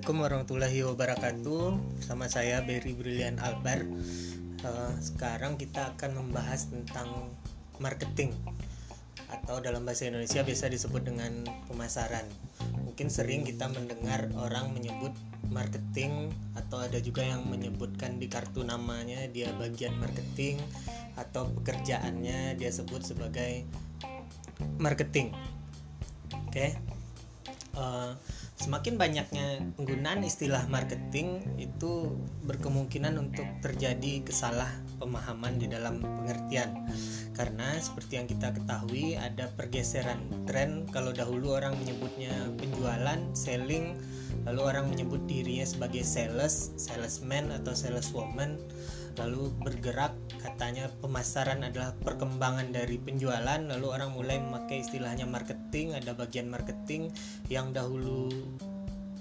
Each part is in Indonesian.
Assalamualaikum warahmatullahi wabarakatuh. Sama saya Berry Brilian Albar. Uh, Sekarang kita akan membahas tentang marketing Atau dalam bahasa Indonesia biasa disebut dengan pemasaran. Mungkin sering kita mendengar orang menyebut marketing Atau ada juga yang menyebutkan di kartu namanya dia bagian marketing Atau pekerjaannya dia sebut sebagai marketing. Oke? Okay? uh, semakin banyaknya penggunaan istilah marketing itu berkemungkinan untuk terjadi kesalahpemahaman di dalam pengertian. Karena seperti yang kita ketahui ada pergeseran tren. Kalau dahulu orang menyebutnya penjualan selling lalu orang menyebut dirinya sebagai sales salesman atau saleswoman lalu bergerak katanya pemasaran adalah perkembangan dari penjualan lalu orang mulai memakai istilahnya marketing ada bagian marketing yang dahulu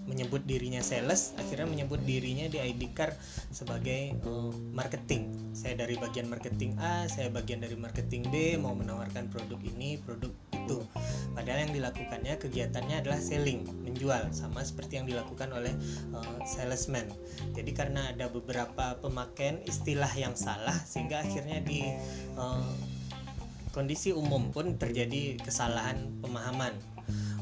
menyebut dirinya sales akhirnya menyebut dirinya di ID card sebagai uh, marketing. Saya dari bagian marketing A saya bagian dari marketing B mau menawarkan produk ini produk itu. Padahal yang dilakukannya kegiatannya adalah selling menjual sama seperti yang dilakukan oleh uh, salesman. Jadi karena ada beberapa pemakaian istilah yang salah sehingga akhirnya di uh, kondisi umum pun terjadi kesalahan pemahaman.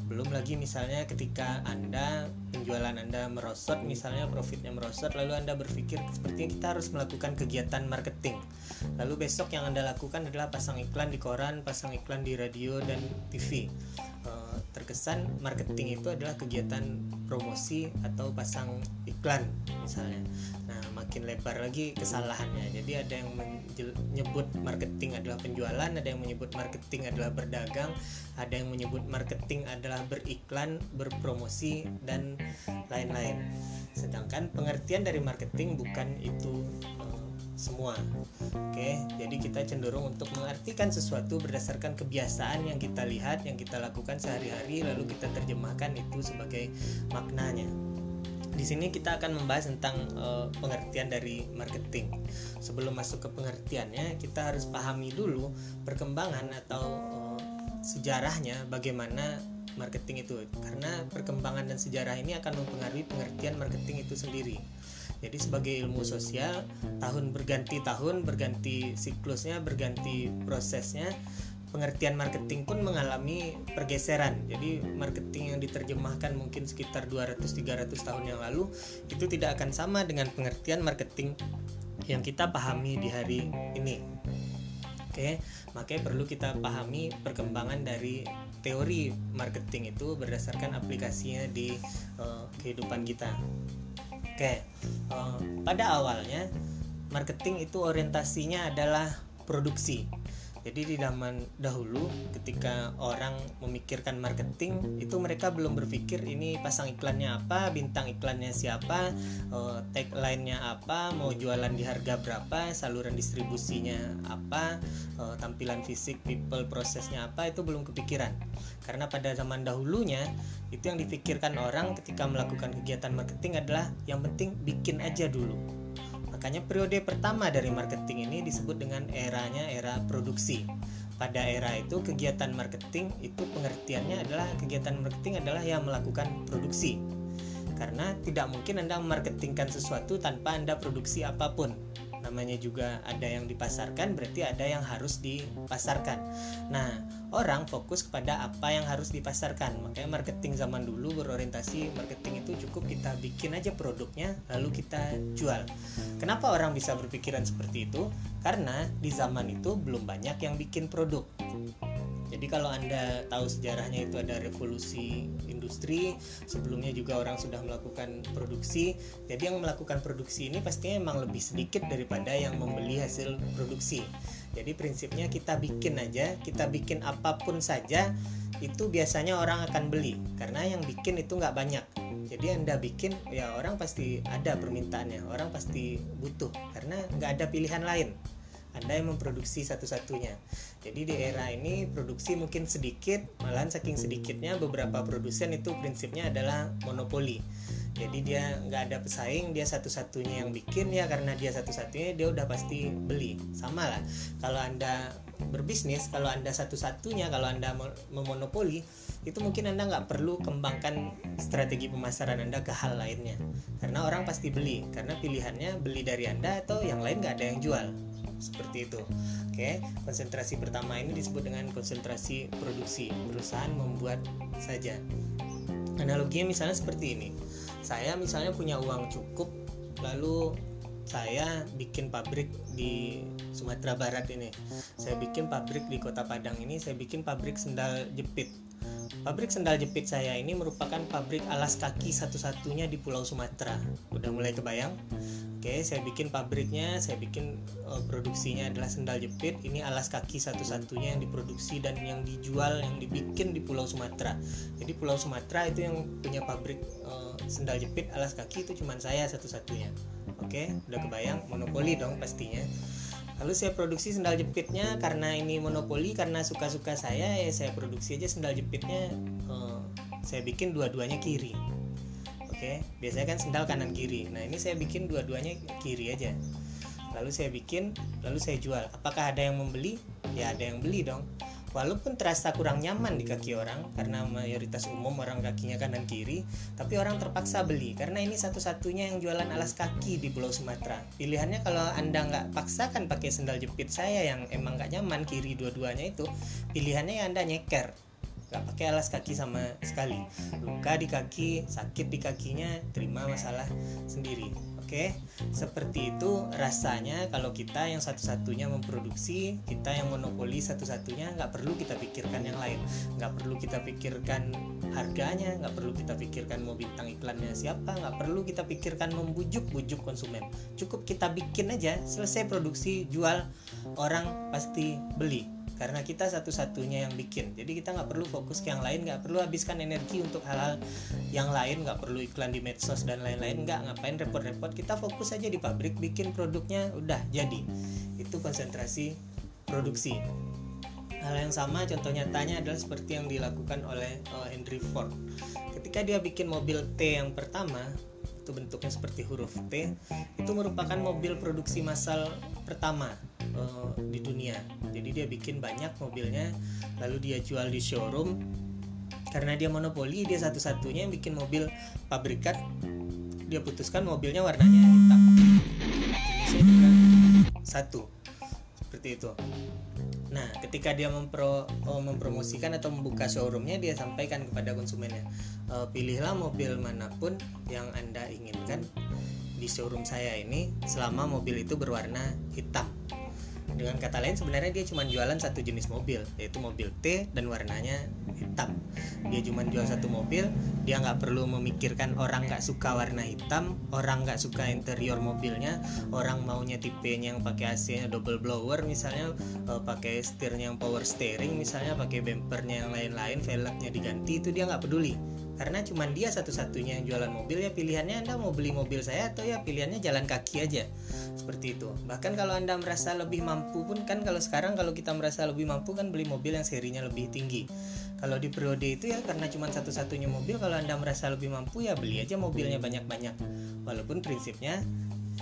Belum lagi misalnya ketika anda penjualan anda merosot misalnya profitnya merosot lalu anda berpikir sepertinya kita harus melakukan kegiatan marketing. Lalu besok yang anda lakukan adalah pasang iklan di koran pasang iklan di radio dan TV eh, terkesan marketing itu adalah kegiatan promosi atau pasang iklan misalnya. Nah makin lebar lagi kesalahannya. Jadi ada yang menyebut marketing adalah penjualan ada yang menyebut marketing adalah berdagang ada yang menyebut marketing adalah beriklan berpromosi dan lain-lain sedangkan pengertian dari marketing bukan itu uh, semua. Oke, jadi kita cenderung untuk mengartikan sesuatu berdasarkan kebiasaan yang kita lihat, yang kita lakukan sehari-hari, lalu kita terjemahkan itu sebagai maknanya. Di sini kita akan membahas tentang uh, pengertian dari marketing. Sebelum masuk ke pengertiannya, kita harus pahami dulu perkembangan atau uh, sejarahnya bagaimana marketing itu karena perkembangan dan sejarah ini akan mempengaruhi pengertian marketing itu sendiri jadi sebagai ilmu sosial tahun berganti tahun berganti siklusnya berganti prosesnya pengertian marketing pun mengalami pergeseran. Jadi marketing yang diterjemahkan mungkin sekitar 200-300 tahun yang lalu itu tidak akan sama dengan pengertian marketing yang kita pahami di hari ini. Oke, makanya perlu kita pahami perkembangan dari teori marketing itu berdasarkan aplikasinya di uh, kehidupan kita. Oke, uh, pada awalnya marketing itu orientasinya adalah produksi jadi di zaman dahulu ketika orang memikirkan marketing itu mereka belum berpikir ini pasang iklannya apa, bintang iklannya siapa, uh, tagline-nya apa, mau jualan di harga berapa, saluran distribusinya apa, uh, tampilan fisik people prosesnya apa itu belum kepikiran. Karena pada zaman dahulunya itu yang dipikirkan orang ketika melakukan kegiatan marketing adalah yang penting bikin aja dulu Makanya periode pertama dari marketing ini disebut dengan eranya era produksi. Pada era itu kegiatan marketing itu pengertiannya adalah kegiatan marketing adalah yang melakukan produksi. Karena tidak mungkin Anda memarketingkan sesuatu tanpa Anda produksi apa pun namanya juga ada yang dipasarkan berarti ada yang harus dipasarkan. Nah orang fokus kepada apa yang harus dipasarkan. Makanya marketing zaman dulu berorientasi marketing itu cukup kita bikin aja produknya lalu kita jual. Kenapa orang bisa berpikiran seperti itu? Karena di zaman itu belum banyak yang bikin produk jadi kalau Anda tahu sejarahnya itu ada revolusi industri, sebelumnya juga orang sudah melakukan produksi. Jadi yang melakukan produksi ini pastinya memang lebih sedikit daripada yang membeli hasil produksi. Jadi prinsipnya kita bikin aja, kita bikin apa pun saja itu biasanya orang akan beli karena yang bikin itu nggak banyak. Jadi anda bikin ya orang pasti ada permintaannya, orang pasti butuh karena nggak ada pilihan lain. Anda yang memproduksi satu-satunya. Jadi di era ini produksi mungkin sedikit, malahan saking sedikitnya beberapa produsen itu prinsipnya adalah monopoli. Jadi dia nggak ada pesaing, dia satu-satunya yang bikin ya karena dia satu-satunya dia udah pasti beli. Sama lah. Kalau anda berbisnis kalau anda satu-satunya kalau anda memonopoli itu mungkin anda nggak perlu kembangkan strategi pemasaran anda ke hal lainnya karena orang pasti beli karena pilihannya beli dari anda atau yang lain nggak ada yang jual seperti itu. Oke konsentrasi pertama ini disebut dengan konsentrasi produksi perusahaan membuat saja. Analoginya misalnya seperti ini. Saya misalnya punya uang cukup lalu saya bikin pabrik di Sumatera Barat ini. Saya bikin pabrik di kota Padang ini saya bikin pabrik sendal jepit Pabrik sendal jepit saya ini merupakan pabrik alas kaki satu-satunya di Pulau Sumatera. Udah mulai kebayang? Oke, saya bikin pabriknya, saya bikin uh, produksinya adalah sendal jepit. Ini alas kaki satu-satunya yang diproduksi dan yang dijual, yang dibikin di Pulau Sumatera. Jadi Pulau Sumatera itu yang punya pabrik uh, sendal jepit alas kaki itu cuma saya satu-satunya. Oke, udah kebayang? Monopoli dong pastinya lalu saya produksi sendal jepitnya karena ini monopoli karena suka-suka saya ya saya produksi aja sendal jepitnya. Uh, saya bikin dua-duanya kiri. Oke biasanya kan sendal kanan kiri. Nah ini saya bikin dua-duanya kiri aja. Lalu saya bikin lalu saya jual. Apakah ada yang membeli? Ya ada yang beli dong walaupun terasa kurang nyaman di kaki orang karena mayoritas umum orang kakinya kanan kiri tapi orang terpaksa beli karena ini satu-satunya yang jualan alas kaki di Pulau Sumatera. Pilihannya kalau anda nggak paksakan pakai sendal jepit saya yang emang nggak nyaman kiri dua-duanya itu pilihannya ya anda nyeker. Nggak pakai alas kaki sama sekali. Luka di kaki sakit di kakinya terima masalah sendiri Oke, seperti itu rasanya kalau kita yang satu-satunya memproduksi, kita yang monopoli satu-satunya, nggak perlu kita pikirkan yang lain, nggak perlu kita pikirkan harganya, nggak perlu kita pikirkan mau bintang iklannya siapa, nggak perlu kita pikirkan membujuk-bujuk konsumen. Cukup kita bikin aja, selesai produksi, jual, orang pasti beli karena kita satu-satunya yang bikin. Jadi kita nggak perlu fokus ke yang lain nggak perlu habiskan energi untuk hal-hal yang lain nggak perlu iklan di medsos dan lain-lain nggak. Ngapain repot-repot? Kita fokus aja di pabrik bikin produknya udah jadi. Itu konsentrasi produksi. Hal yang sama contoh nyatanya adalah seperti yang dilakukan oleh uh, Henry Ford. Ketika dia bikin mobil T yang pertama itu bentuknya seperti huruf T itu merupakan mobil produksi massal pertama uh, di dunia. Jadi dia bikin banyak mobilnya lalu dia jual di showroom. Karena dia monopoli dia satu-satunya yang bikin mobil pabrikat. Dia putuskan mobilnya warnanya hitam. Ini juga satu seperti itu. Nah, ketika dia mempro, oh, mempromosikan atau membuka showroomnya, dia sampaikan kepada konsumennya, e, pilihlah mobil mana pun yang anda inginkan di showroom saya ini, selama mobil itu berwarna hitam dengan kata lain sebenarnya dia cuma jualan satu jenis mobil yaitu mobil T dan warnanya hitam. Dia cuma jual satu mobil dia nggak perlu memikirkan orang nggak suka warna hitam orang nggak suka interior mobilnya orang maunya tipenya yang pakai AC nya double blower misalnya uh, pakai setirnya yang power steering misalnya pakai bumpernya yang lain-lain velgnya diganti itu dia nggak peduli karena cuma dia satu-satunya yang jualan mobil ya pilihannya anda mau beli mobil saya atau ya pilihannya jalan kaki aja. Seperti itu. Bahkan kalau anda merasa lebih mampu pun kan kalau sekarang kalau kita merasa lebih mampu kan beli mobil yang serinya lebih tinggi. Kalau di periode itu ya karena cuma satu-satunya mobil kalau anda merasa lebih mampu ya beli aja mobilnya banyak-banyak. Walaupun prinsipnya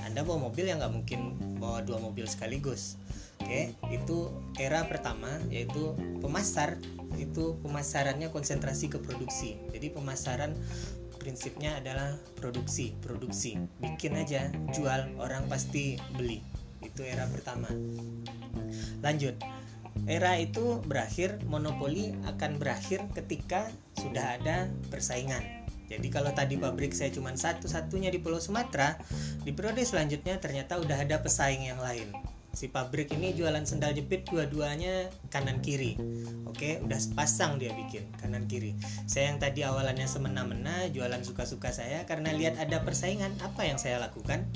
anda bawa mobil yang nggak mungkin bawa dua mobil sekaligus. Oke, itu era pertama yaitu pemasar itu pemasarannya konsentrasi ke produksi. Jadi pemasaran prinsipnya adalah produksi, produksi. Bikin aja, jual, orang pasti beli. Itu era pertama. Lanjut. Era itu berakhir, monopoli akan berakhir ketika sudah ada persaingan. Jadi kalau tadi pabrik saya cuma satu-satunya di Pulau Sumatera, di periode selanjutnya ternyata udah ada pesaing yang lain si pabrik ini jualan sendal jepit dua-duanya kanan kiri. Oke udah pasang dia bikin kanan kiri. Saya yang tadi awalannya semena-mena jualan suka-suka saya karena lihat ada persaingan apa yang saya lakukan?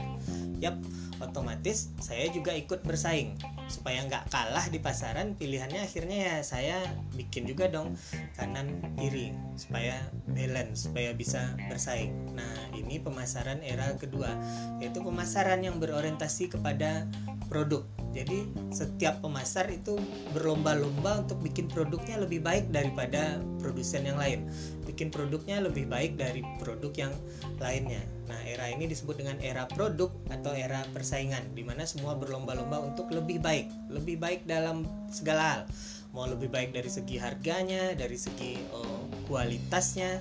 Yap otomatis saya juga ikut bersaing. Supaya nggak kalah di pasaran pilihannya akhirnya ya saya bikin juga dong kanan kiri. Supaya balance supaya bisa bersaing. Nah ini pemasaran era kedua yaitu pemasaran yang berorientasi kepada produk. Jadi setiap pemasar itu berlomba-lomba untuk bikin produknya lebih baik daripada produsen yang lain. Bikin produknya lebih baik dari produk yang lainnya. Nah era ini disebut dengan era produk atau era persaingan di mana semua berlomba-lomba untuk lebih baik. Lebih baik dalam segala hal. Mau lebih baik dari segi harganya dari segi oh, kualitasnya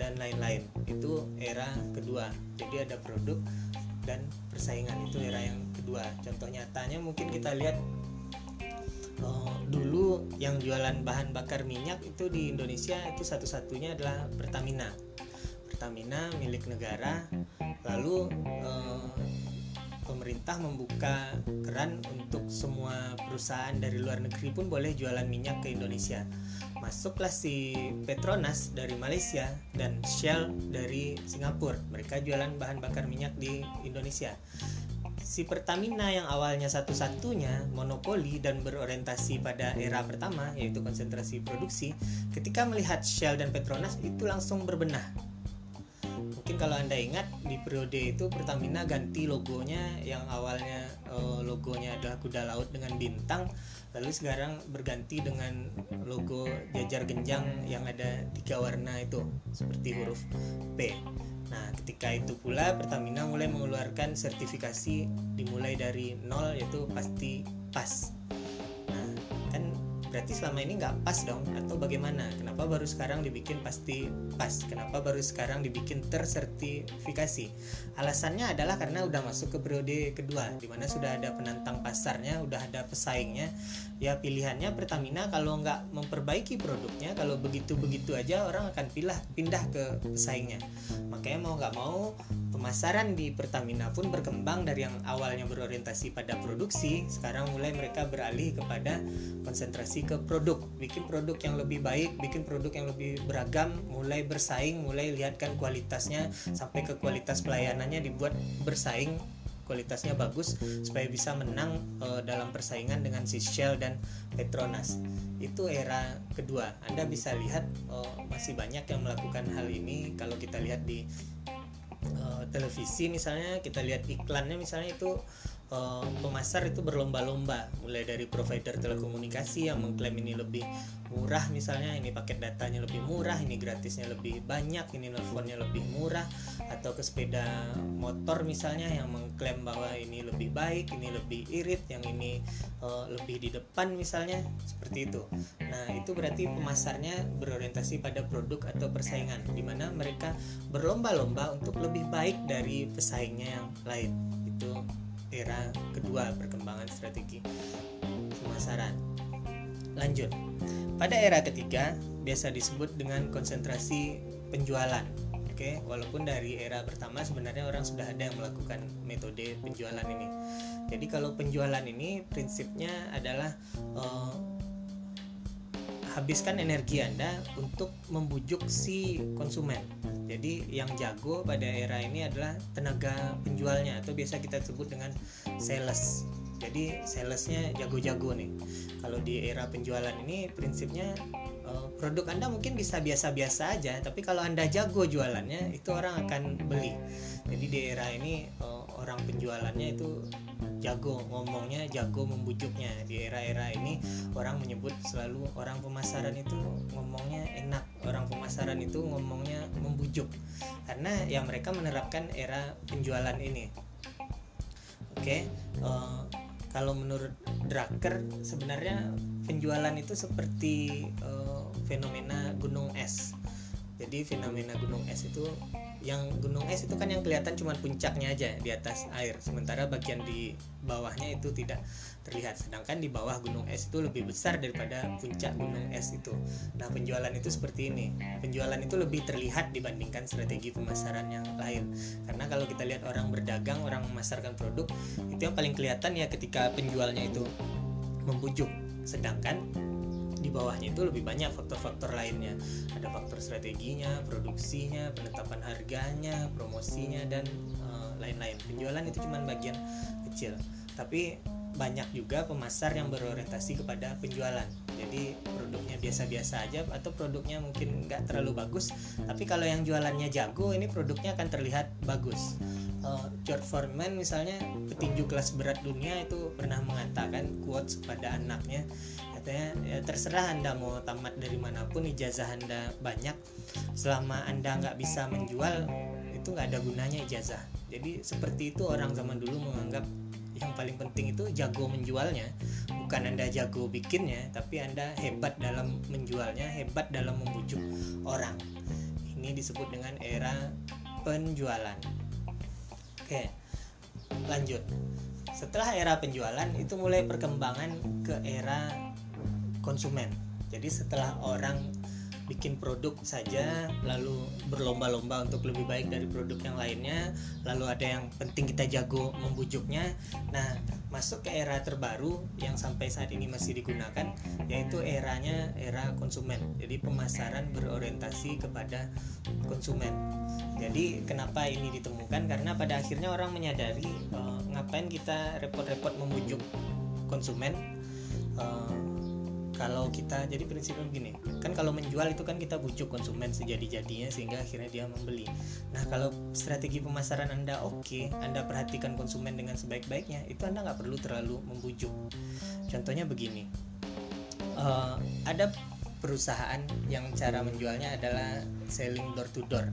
dan lain-lain. Itu era kedua. Jadi ada produk dan persaingan itu era yang kedua. Contoh nyatanya mungkin kita lihat uh, dulu yang jualan bahan bakar minyak itu di Indonesia itu satu-satunya adalah Pertamina. Pertamina milik negara lalu uh, pemerintah membuka keran untuk semua perusahaan dari luar negeri pun boleh jualan minyak ke Indonesia. Masuklah si Petronas dari Malaysia dan Shell dari Singapura. Mereka jualan bahan bakar minyak di Indonesia. Si Pertamina yang awalnya satu-satunya monopoli dan berorientasi pada era pertama yaitu konsentrasi produksi, ketika melihat Shell dan Petronas itu langsung berbenah mungkin kalau anda ingat di periode itu Pertamina ganti logonya yang awalnya uh, logonya adalah kuda laut dengan bintang lalu sekarang berganti dengan logo jajar genjang yang ada tiga warna itu seperti huruf P. Nah, ketika itu pula Pertamina mulai mengeluarkan sertifikasi dimulai dari nol yaitu pasti pas berarti selama ini nggak pas dong? Atau bagaimana? Kenapa baru sekarang dibikin pasti pas? Kenapa baru sekarang dibikin tersertifikasi? Alasannya adalah karena udah masuk ke periode kedua di mana sudah ada penantang pasarnya udah ada pesaingnya. Ya pilihannya Pertamina kalau nggak memperbaiki produknya kalau begitu begitu aja orang akan pilih pindah ke pesaingnya. Makanya mau nggak mau pemasaran di Pertamina pun berkembang dari yang awalnya berorientasi pada produksi sekarang mulai mereka beralih kepada konsentrasi ke produk. Bikin produk yang lebih baik bikin produk yang lebih beragam mulai bersaing mulai lihatkan kualitasnya sampai ke kualitas pelayanannya dibuat bersaing kualitasnya bagus supaya bisa menang uh, dalam persaingan dengan si Shell dan Petronas. Itu era kedua. Anda bisa lihat uh, masih banyak yang melakukan hal ini. Kalau kita lihat di televisi misalnya kita lihat iklannya misalnya itu pemasar itu berlomba-lomba. Mulai dari provider telekomunikasi yang mengklaim ini lebih murah misalnya ini paket datanya lebih murah ini gratisnya lebih banyak ini nelfonnya lebih murah atau ke sepeda motor misalnya yang mengklaim bahwa ini lebih baik ini lebih irit yang ini uh, lebih di depan misalnya seperti itu. Nah itu berarti pemasarnya berorientasi pada produk atau persaingan di mana mereka berlomba-lomba untuk lebih baik dari pesaingnya yang lain itu era kedua perkembangan strategi pemasaran. Lanjut. Pada era ketiga biasa disebut dengan konsentrasi penjualan. Oke, walaupun dari era pertama sebenarnya orang sudah ada yang melakukan metode penjualan ini. Jadi kalau penjualan ini prinsipnya adalah uh, habiskan energi Anda untuk membujuk si konsumen. Jadi yang jago pada era ini adalah tenaga penjualnya atau biasa kita sebut dengan sales. Jadi salesnya jago-jago nih. Kalau di era penjualan ini prinsipnya eh, produk Anda mungkin bisa biasa-biasa aja, tapi kalau Anda jago jualannya itu orang akan beli. Jadi di era ini eh, orang penjualannya itu jago ngomongnya jago membujuknya. Di era-era ini orang menyebut selalu orang pemasaran itu ngomongnya enak orang pemasaran itu ngomongnya membujuk. Karena yang mereka menerapkan era penjualan ini. Oke okay, uh, eh, kalau menurut Drucker sebenarnya penjualan itu seperti uh, fenomena gunung es. Jadi fenomena gunung es itu yang gunung es itu kan yang kelihatan cuma puncaknya aja di atas air. Sementara bagian di bawahnya itu tidak terlihat. Sedangkan di bawah gunung es itu lebih besar daripada puncak gunung es itu. Nah penjualan itu seperti ini. Penjualan itu lebih terlihat dibandingkan strategi pemasaran yang lain. Karena kalau kita lihat orang berdagang orang memasarkan produk itu yang paling kelihatan ya ketika penjualnya itu membujuk. Sedangkan di bawahnya itu lebih banyak faktor-faktor lainnya. Ada faktor strateginya produksinya penetapan harganya promosinya dan uh, lain-lain. Penjualan itu cuma bagian kecil. Tapi banyak juga pemasar yang berorientasi kepada penjualan. Jadi produknya biasa-biasa aja atau produknya mungkin nggak terlalu bagus tapi kalau yang jualannya jago ini produknya akan terlihat bagus. Uh, George Foreman misalnya petinju kelas berat dunia itu pernah mengatakan quotes pada anaknya katanya ya terserah anda mau tamat dari mana pun ijazah anda banyak. Selama anda nggak bisa menjual itu nggak ada gunanya ijazah. Jadi seperti itu orang zaman dulu menganggap yang paling penting itu jago menjualnya. Bukan anda jago bikinnya tapi anda hebat dalam menjualnya hebat dalam membujuk orang. Ini disebut dengan era penjualan. Oke lanjut. Setelah era penjualan itu mulai perkembangan ke era konsumen. Jadi setelah orang bikin produk saja lalu berlomba-lomba untuk lebih baik dari produk yang lainnya lalu ada yang penting kita jago membujuknya nah masuk ke era terbaru yang sampai saat ini masih digunakan yaitu eranya era konsumen. Jadi pemasaran berorientasi kepada konsumen. Jadi kenapa ini ditemukan? Karena pada akhirnya orang menyadari uh, ngapain kita repot-repot membujuk konsumen uh, kalau kita jadi prinsipnya begini kan kalau menjual itu kan kita bujuk konsumen sejadi-jadinya sehingga akhirnya dia membeli. Nah kalau strategi pemasaran anda oke okay, anda perhatikan konsumen dengan sebaik-baiknya itu anda nggak perlu terlalu membujuk. Contohnya begini uh, ada perusahaan yang cara menjualnya adalah selling door to door.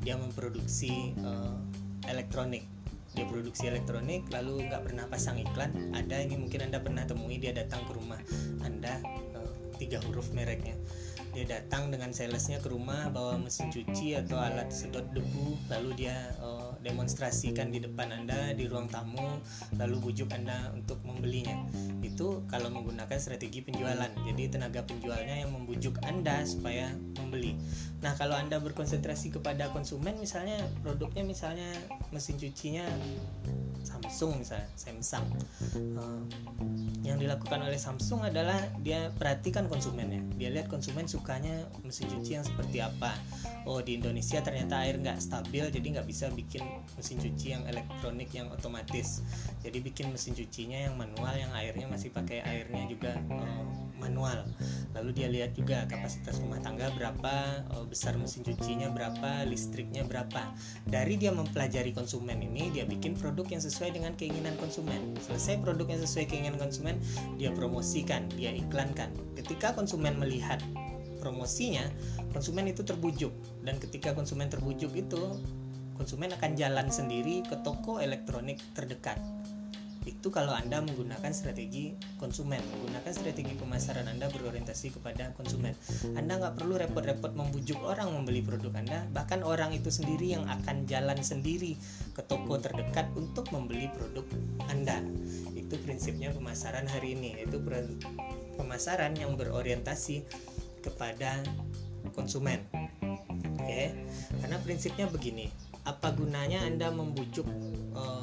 Dia memproduksi uh, elektronik dia produksi elektronik lalu nggak pernah pasang iklan. Ada ini mungkin anda pernah temui dia datang ke rumah anda uh, tiga huruf mereknya. Dia datang dengan salesnya ke rumah bawa mesin cuci atau alat sedot debu lalu dia uh, demonstrasikan di depan anda di ruang tamu lalu bujuk anda untuk membelinya. Itu kalau menggunakan strategi penjualan. Jadi tenaga penjualnya yang membujuk anda supaya membeli nah kalau anda berkonsentrasi kepada konsumen misalnya produknya misalnya mesin cucinya Samsung misalnya Samsung. Uh, yang dilakukan oleh Samsung adalah dia perhatikan konsumennya. Dia lihat konsumen sukanya mesin cuci yang seperti apa. Oh di Indonesia ternyata air nggak stabil jadi nggak bisa bikin mesin cuci yang elektronik yang otomatis. Jadi bikin mesin cucinya yang manual yang airnya masih pakai airnya juga. Uh, manual lalu dia lihat juga kapasitas rumah tangga berapa uh, besar mesin cucinya berapa listriknya berapa dari dia mempelajari konsumen ini dia bikin produk yang sesuai dengan keinginan konsumen. Selesai produk yang sesuai keinginan konsumen, dia promosikan, dia iklankan. Ketika konsumen melihat promosinya, konsumen itu terbujuk dan ketika konsumen terbujuk itu konsumen akan jalan sendiri ke toko elektronik terdekat itu kalau Anda menggunakan strategi konsumen, menggunakan strategi pemasaran Anda berorientasi kepada konsumen. Anda nggak perlu repot-repot membujuk orang membeli produk Anda, bahkan orang itu sendiri yang akan jalan sendiri ke toko terdekat untuk membeli produk Anda. Itu prinsipnya pemasaran hari ini, yaitu pemasaran yang berorientasi kepada konsumen. Oke, karena prinsipnya begini, apa gunanya Anda membujuk uh,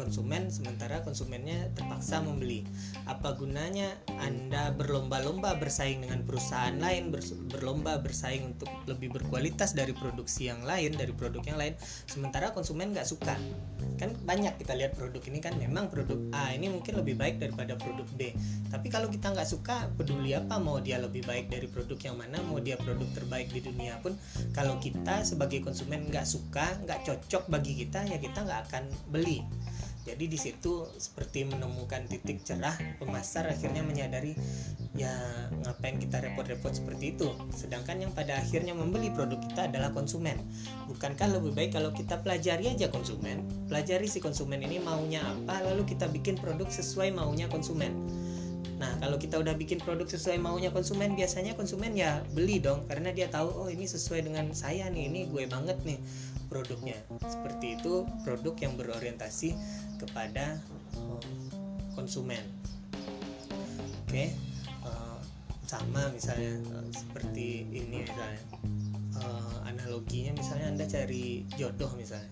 konsumen sementara konsumennya terpaksa membeli. Apa gunanya Anda berlomba-lomba bersaing dengan perusahaan lain, berlomba bersaing untuk lebih berkualitas dari produksi yang lain, dari produk yang lain, sementara konsumen nggak suka. Kan banyak kita lihat produk ini kan memang produk A ini mungkin lebih baik daripada produk B. Tapi kalau kita nggak suka, peduli apa mau dia lebih baik dari produk yang mana, mau dia produk terbaik di dunia pun, kalau kita sebagai konsumen nggak suka, nggak cocok bagi kita, ya kita nggak akan beli jadi di situ seperti menemukan titik cerah pemasar akhirnya menyadari ya ngapain kita repot-repot seperti itu? Sedangkan yang pada akhirnya membeli produk kita adalah konsumen. Bukankah lebih baik kalau kita pelajari aja konsumen? Pelajari si konsumen ini maunya apa lalu kita bikin produk sesuai maunya konsumen. Nah, kalau kita udah bikin produk sesuai maunya konsumen, biasanya konsumen ya beli dong karena dia tahu oh ini sesuai dengan saya nih, ini gue banget nih produknya. Seperti itu produk yang berorientasi kepada uh, konsumen. Oke. Okay? Uh, eh, sama misalnya uh, seperti ini misalnya. Uh, analoginya misalnya Anda cari jodoh misalnya.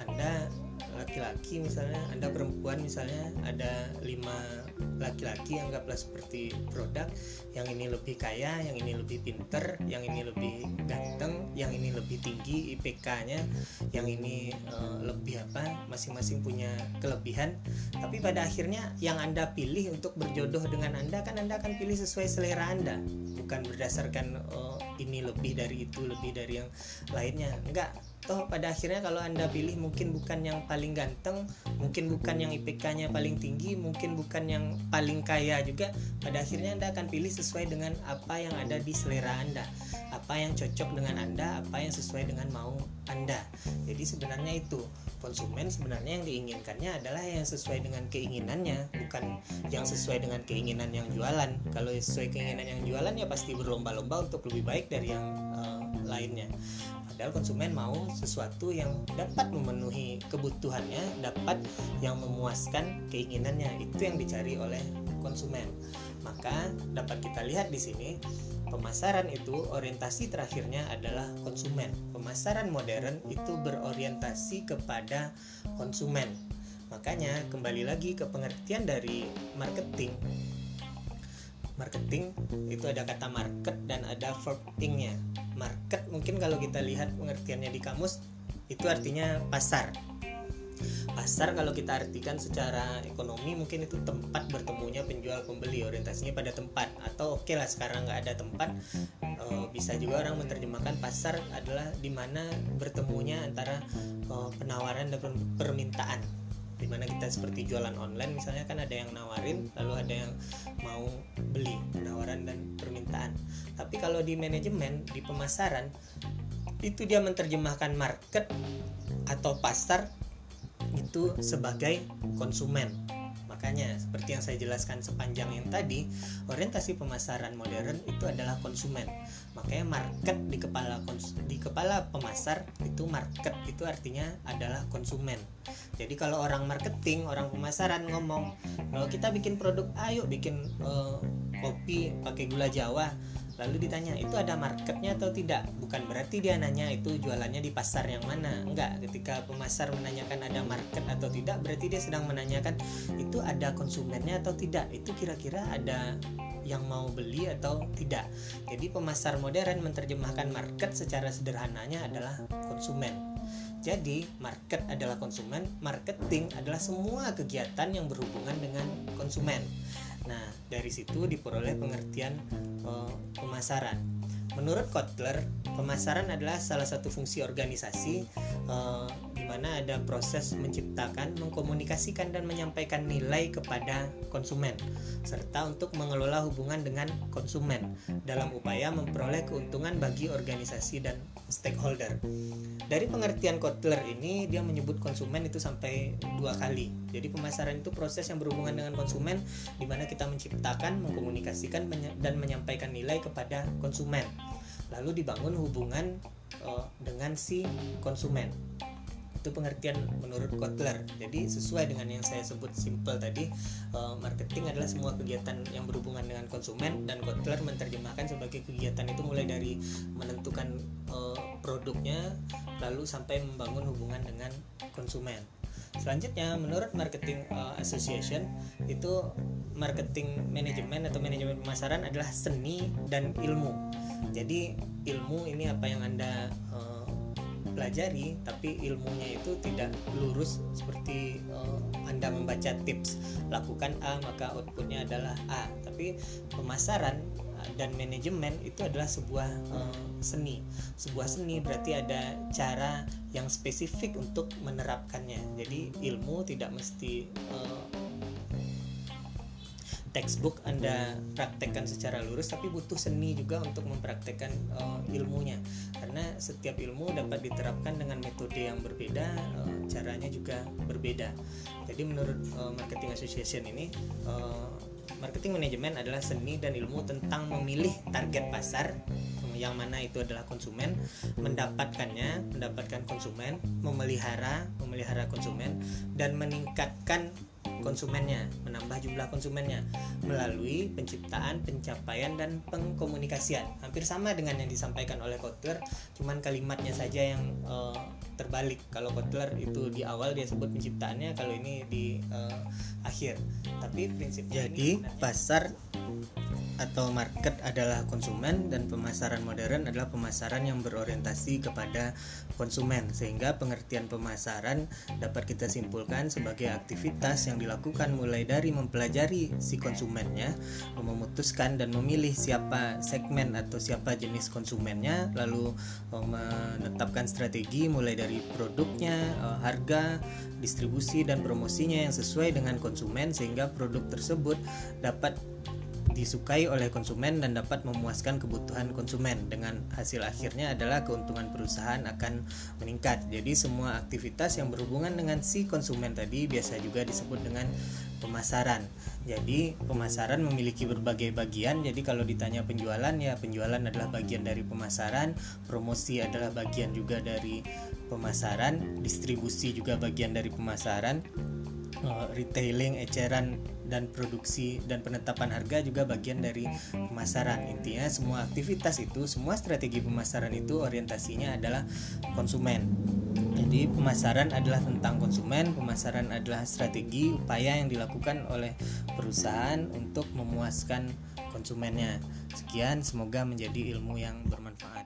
Anda laki-laki misalnya, Anda perempuan misalnya ada lima laki-laki anggaplah seperti produk yang ini lebih kaya yang ini lebih pinter yang ini lebih ganteng yang ini lebih tinggi IPK-nya yang ini uh, lebih apa masing-masing punya kelebihan. Tapi pada akhirnya yang anda pilih untuk berjodoh dengan anda kan anda akan pilih sesuai selera anda. Bukan berdasarkan uh, ini lebih dari itu lebih dari yang lainnya. Enggak toh pada akhirnya kalau anda pilih mungkin bukan yang paling ganteng mungkin bukan yang IPK-nya paling tinggi mungkin bukan yang paling kaya juga pada akhirnya anda akan pilih sesuai dengan apa yang ada di selera anda. Apa yang cocok dengan anda apa yang sesuai dengan mau anda. Jadi sebenarnya itu konsumen sebenarnya yang diinginkannya adalah yang sesuai dengan keinginannya bukan yang sesuai dengan keinginan yang jualan. Kalau sesuai keinginan yang jualan ya pasti berlomba-lomba untuk lebih baik dari yang uh, lainnya padahal konsumen mau sesuatu yang dapat memenuhi kebutuhannya dapat yang memuaskan keinginannya. Itu yang dicari oleh konsumen. Maka dapat kita lihat di sini pemasaran itu orientasi terakhirnya adalah konsumen. Pemasaran modern itu berorientasi kepada konsumen. Makanya kembali lagi ke pengertian dari marketing marketing itu ada kata market dan ada verb ing-nya market mungkin kalau kita lihat pengertiannya di kamus itu artinya pasar. Pasar kalau kita artikan secara ekonomi mungkin itu tempat bertemunya penjual pembeli orientasinya pada tempat. Atau oke okay lah sekarang nggak ada tempat e, bisa juga orang menerjemahkan pasar adalah di mana bertemunya antara e, penawaran dan permintaan di mana kita seperti jualan online misalnya kan ada yang nawarin lalu ada yang mau beli penawaran dan permintaan tapi kalau di manajemen di pemasaran itu dia menerjemahkan market atau pasar itu sebagai konsumen Makanya seperti yang saya jelaskan sepanjang yang tadi, orientasi pemasaran modern itu adalah konsumen. Makanya market di kepala di kepala pemasar itu market itu artinya adalah konsumen. Jadi kalau orang marketing, orang pemasaran ngomong, kalau kita bikin produk, ayo bikin uh, kopi pakai gula Jawa. Lalu ditanya itu ada marketnya atau tidak? Bukan berarti dia nanya itu jualannya di pasar yang mana. Enggak ketika pemasar menanyakan ada market atau tidak berarti dia sedang menanyakan itu ada konsumennya atau tidak? Itu kira-kira ada yang mau beli atau tidak. Jadi pemasar modern menerjemahkan market secara sederhananya adalah konsumen jadi, market adalah konsumen, marketing adalah semua kegiatan yang berhubungan dengan konsumen. Nah, dari situ diperoleh pengertian uh, pemasaran. Menurut Kotler, pemasaran adalah salah satu fungsi organisasi uh, mana ada proses menciptakan, mengkomunikasikan dan menyampaikan nilai kepada konsumen serta untuk mengelola hubungan dengan konsumen dalam upaya memperoleh keuntungan bagi organisasi dan stakeholder. Dari pengertian Kotler ini dia menyebut konsumen itu sampai dua kali. Jadi pemasaran itu proses yang berhubungan dengan konsumen di mana kita menciptakan, mengkomunikasikan dan menyampaikan nilai kepada konsumen. Lalu dibangun hubungan uh, dengan si konsumen itu pengertian menurut Kotler jadi sesuai dengan yang saya sebut simple tadi uh, marketing adalah semua kegiatan yang berhubungan dengan konsumen dan Kotler menerjemahkan sebagai kegiatan itu mulai dari menentukan uh, produknya lalu sampai membangun hubungan dengan konsumen Selanjutnya, menurut Marketing uh, Association, itu marketing manajemen atau manajemen pemasaran adalah seni dan ilmu. Jadi, ilmu ini apa yang Anda uh, pelajari tapi ilmunya itu tidak lurus seperti uh, Anda membaca tips. Lakukan A maka outputnya adalah A. Tapi pemasaran eh, dan manajemen itu adalah sebuah uh, seni. Sebuah seni berarti ada cara yang spesifik untuk menerapkannya. Jadi ilmu tidak mesti uh, textbook Anda praktekkan secara lurus tapi butuh seni juga untuk mempraktekkan uh, ilmunya. Karena setiap ilmu dapat diterapkan dengan metode yang berbeda uh, caranya juga berbeda. Jadi menurut uh, marketing association ini uh, marketing manajemen adalah seni dan ilmu tentang memilih target pasar yang mana itu adalah konsumen mendapatkannya mendapatkan konsumen memelihara memelihara konsumen dan meningkatkan konsumennya, menambah jumlah konsumennya melalui penciptaan, pencapaian dan pengkomunikasian. Hampir sama dengan yang disampaikan oleh Kotler, cuman kalimatnya saja yang uh, terbalik. Kalau Kotler itu di awal dia sebut penciptaannya, kalau ini di uh, akhir. Tapi prinsip jadi pasar atau market adalah konsumen dan pemasaran modern adalah pemasaran yang berorientasi kepada konsumen sehingga pengertian pemasaran dapat kita simpulkan sebagai aktivitas yang dilakukan mulai dari mempelajari si konsumennya memutuskan dan memilih siapa segmen atau siapa jenis konsumennya lalu eh, menetapkan strategi mulai dari produknya eh, harga distribusi dan promosinya yang sesuai dengan konsumen sehingga produk tersebut dapat disukai oleh konsumen dan dapat memuaskan kebutuhan konsumen dengan hasil akhirnya adalah keuntungan perusahaan akan meningkat. Jadi semua aktivitas yang berhubungan dengan si konsumen tadi biasa juga disebut dengan pemasaran. Jadi pemasaran memiliki berbagai bagian. Jadi kalau ditanya penjualan ya penjualan adalah bagian dari pemasaran promosi adalah bagian juga dari pemasaran distribusi juga bagian dari pemasaran Eh, retailing, eceran dan produksi dan penetapan harga juga bagian dari pemasaran. Intinya semua aktivitas itu, semua strategi pemasaran itu orientasinya adalah konsumen. Jadi pemasaran adalah tentang konsumen, pemasaran adalah strategi upaya yang dilakukan oleh perusahaan untuk memuaskan konsumennya. Sekian, semoga menjadi ilmu yang bermanfaat.